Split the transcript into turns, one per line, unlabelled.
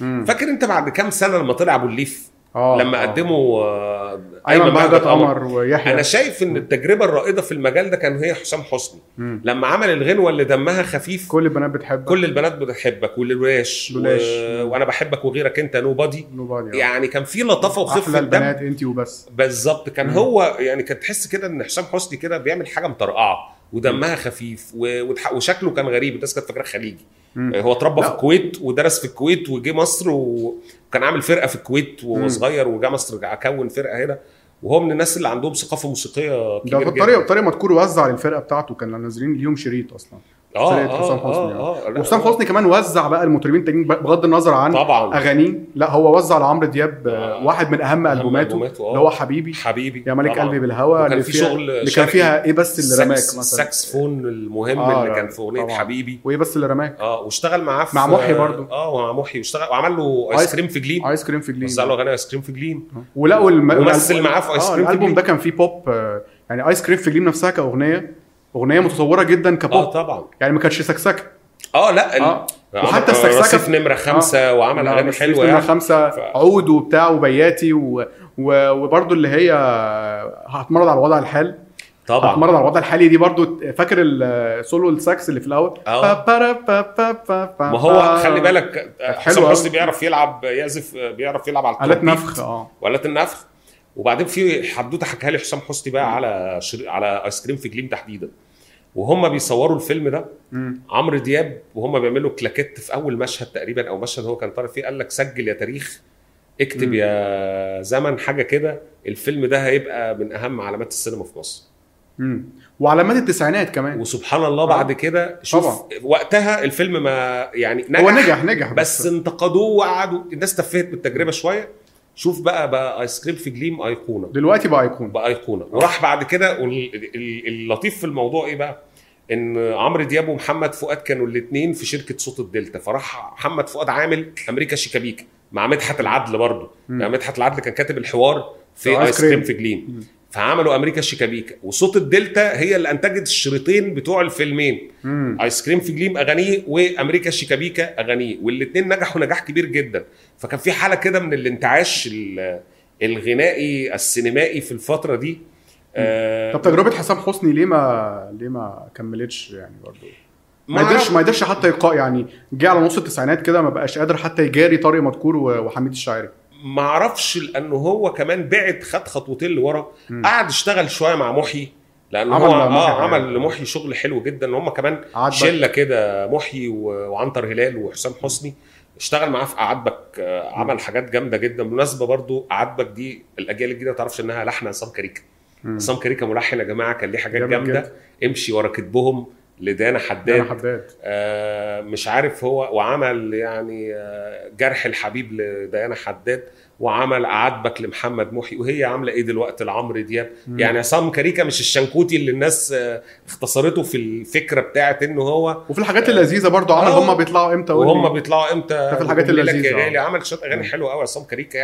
مم.
فاكر انت بعد كام سنة لما طلع أبو الليف
آه
لما
آه.
قدموا آه،
أيمن بهجت قمر ويحيى.
أنا شايف إن التجربة الرائدة في المجال ده كان هي حسام حسني.
مم.
لما عمل الغنوة اللي دمها خفيف.
كل البنات بتحب
كل البنات بتحبك والرواش
لولاش.
و... وأنا بحبك وغيرك أنت nobody
nobody
يعني كان في لطافة وخفة
البنات أنت وبس.
بالظبط. كان
مم.
هو يعني كانت تحس كده إن حسام حسني كده بيعمل حاجة مطرقعة ودمها خفيف و... وشكله كان غريب. الناس كانت فاكراه خليجي. هو اتربى. في الكويت ودرس في الكويت وجه مصر وكان عامل فرقة في الكويت وهو. صغير وجا مصر كون فرقة هنا وهو من الناس اللي عندهم ثقافة موسيقية
ده
كبيرة
طارق
جدا
طارق مدكور وزع للفرقة بتاعته كان نازلين ليهم شريط أصلا
آه
فرقة حسام حسني.
آه لا،
وحسام حسني كمان وزع بقى المطربين التانيين بغض النظر عن
طبعا
أغانيه لا هو وزع لعمرو دياب آه،
آه.
واحد من
أهم
أهم
ألبوماته آه.
اللي هو حبيبي
حبيبي
يا ملك. قلبي بالهوى اللي
في
فيها
شغل
اللي كان. فيها إيه بس اللي رماك مثلا
الساكسفون المهم
آه،
اللي كان في
أغنية.
حبيبي
وإيه بس اللي رماك
آه واشتغل معاه في
مع محي برضو.
آه مع محي واشتغل وعمل له
آيس
كريم في جليم
آيس كريم في جليم
وزع له أغاني آيس كريم في جليم
ولقوا.
ومثل معاه في
آه
كريم في الألبوم.
ده كان فيه بوب آه، يعني آيس كريم في جليم نفسها كأغنية أغنية متطوره جدا
آه
كبوب.
طبعا.
يعني ما كانتش سكسكة.
آه لا
آه.
عمل
وحتى السكسكة-
رصيف نمرة خمسة وعمل
لا،
اغاني حلوة
نمرة
يعني.
خمسة
ف-
عود وبتاع وبياتي و... و... وبرضه اللي هي هتمرد على الوضع الحالي.
طبعا.
هتمرد على الوضع الحالي دي برضه. فاكر ال solo ال sax اللي في الأول؟
آه.
با- با- با- با- با- با-
ما هو خلي بالك حسام. حسني بيعرف يلعب يعزف بيعرف يلعب على
آلات
الترومبيت
نفخ آه.
وآلات النفخ. وبعدين في حدوته حكاها لي حسام حسني بقى على شر... على آيس كريم في جليم تحديدا. وهم بيصوروا الفيلم ده. عمرو دياب وهم بيعملوا كلاكيت في أول مشهد تقريبا أو مشهد هو كان طالع فيه قال لك سجل يا تاريخ اكتب
مم.
يا زمن حاجة كده. الفيلم ده هيبقى من أهم علامات السينما في مصر.
مم. وعلامات التسعينات كمان.
وسبحان الله بعد كده شوف
طبعا.
وقتها الفيلم ما يعني نجح.
هو نجح نجح
بس انتقدوه وقعدوا. الناس تفهت بالتجربة شوية. شوف بقى بقى ايس كريم في جليم أيقونة.
دلوقتي بقى يكون
بقى أيقونة. وراح بعد كده اللطيف في الموضوع إيه بقى؟ إن عمرو دياب ومحمد فؤاد كانوا الاثنين في شركة صوت الدلتا. فراح محمد فؤاد عامل أمريكا شيكابيكا مع مدحت العدل برضه. يعني مدحت العدل كان كاتب الحوار
في
ايس.
كريم
في جليم. فعملوا أمريكا شيكابيكا وصوت الدلتا هي اللي أنتجت الشريطين بتوع الفيلمين.
مم.
آيس كريم في جليم أغانيه وأمريكا شيكابيكا أغانيه والاثنين نجحوا نجاح كبير جدا. فكان في حالة كده من الانتعاش ال- الغنائي السينمائي في الفترة دي. آه،
طب تجربة حسام حسني ليه ما ليه ما كملتش يعني برضه؟ ما قدرش ما قدرش حتى يقا يعني جه على نص التسعينات كده ما بقاش قادر حتى يجاري طارق مدكور وحميد الشاعري.
ما أعرفش لأنه هو كمان بعد خد خطوتين لورا. قعد اشتغل شوية مع محيي لأن
عمل
هو
آه.
عمل لمحيي شغل حلو جدا ان هم كمان شلة كده محيي و- وعنتر هلال وحسام حسني اشتغل معاه في قعدبك آه، عمل حاجات جامدة جدا بالمناسبه برضو قعدبك دي الأجيال الجديدة ما تعرفش إنها لحن عصام كاريكا
مم.
عصام كاريكا ملحن يا جماعة كان ليه حاجات
جامد جامدة.
امشي ورا كتبهم لدانا حداد
أنا حداد
آه، مش عارف هو وعمل يعني آه، جرح الحبيب لديانا حداد وعمل قعدبك لمحمد محي وهي عاملة إيه دلوقتي لعمرو دياب
مم.
يعني عصام كاريكا مش الشنكوتي اللي الناس آه، اختصرته في الفكرة بتاعت إنه هو
وفي الحاجات اللذيذة برضه عمل
آه.
هم بيطلعوا إمتى.
وهم بيطلعوا
إمتى في الحاجات.
غالي عمل شوية أغاني حلوة قوي عصام كاريكا يعني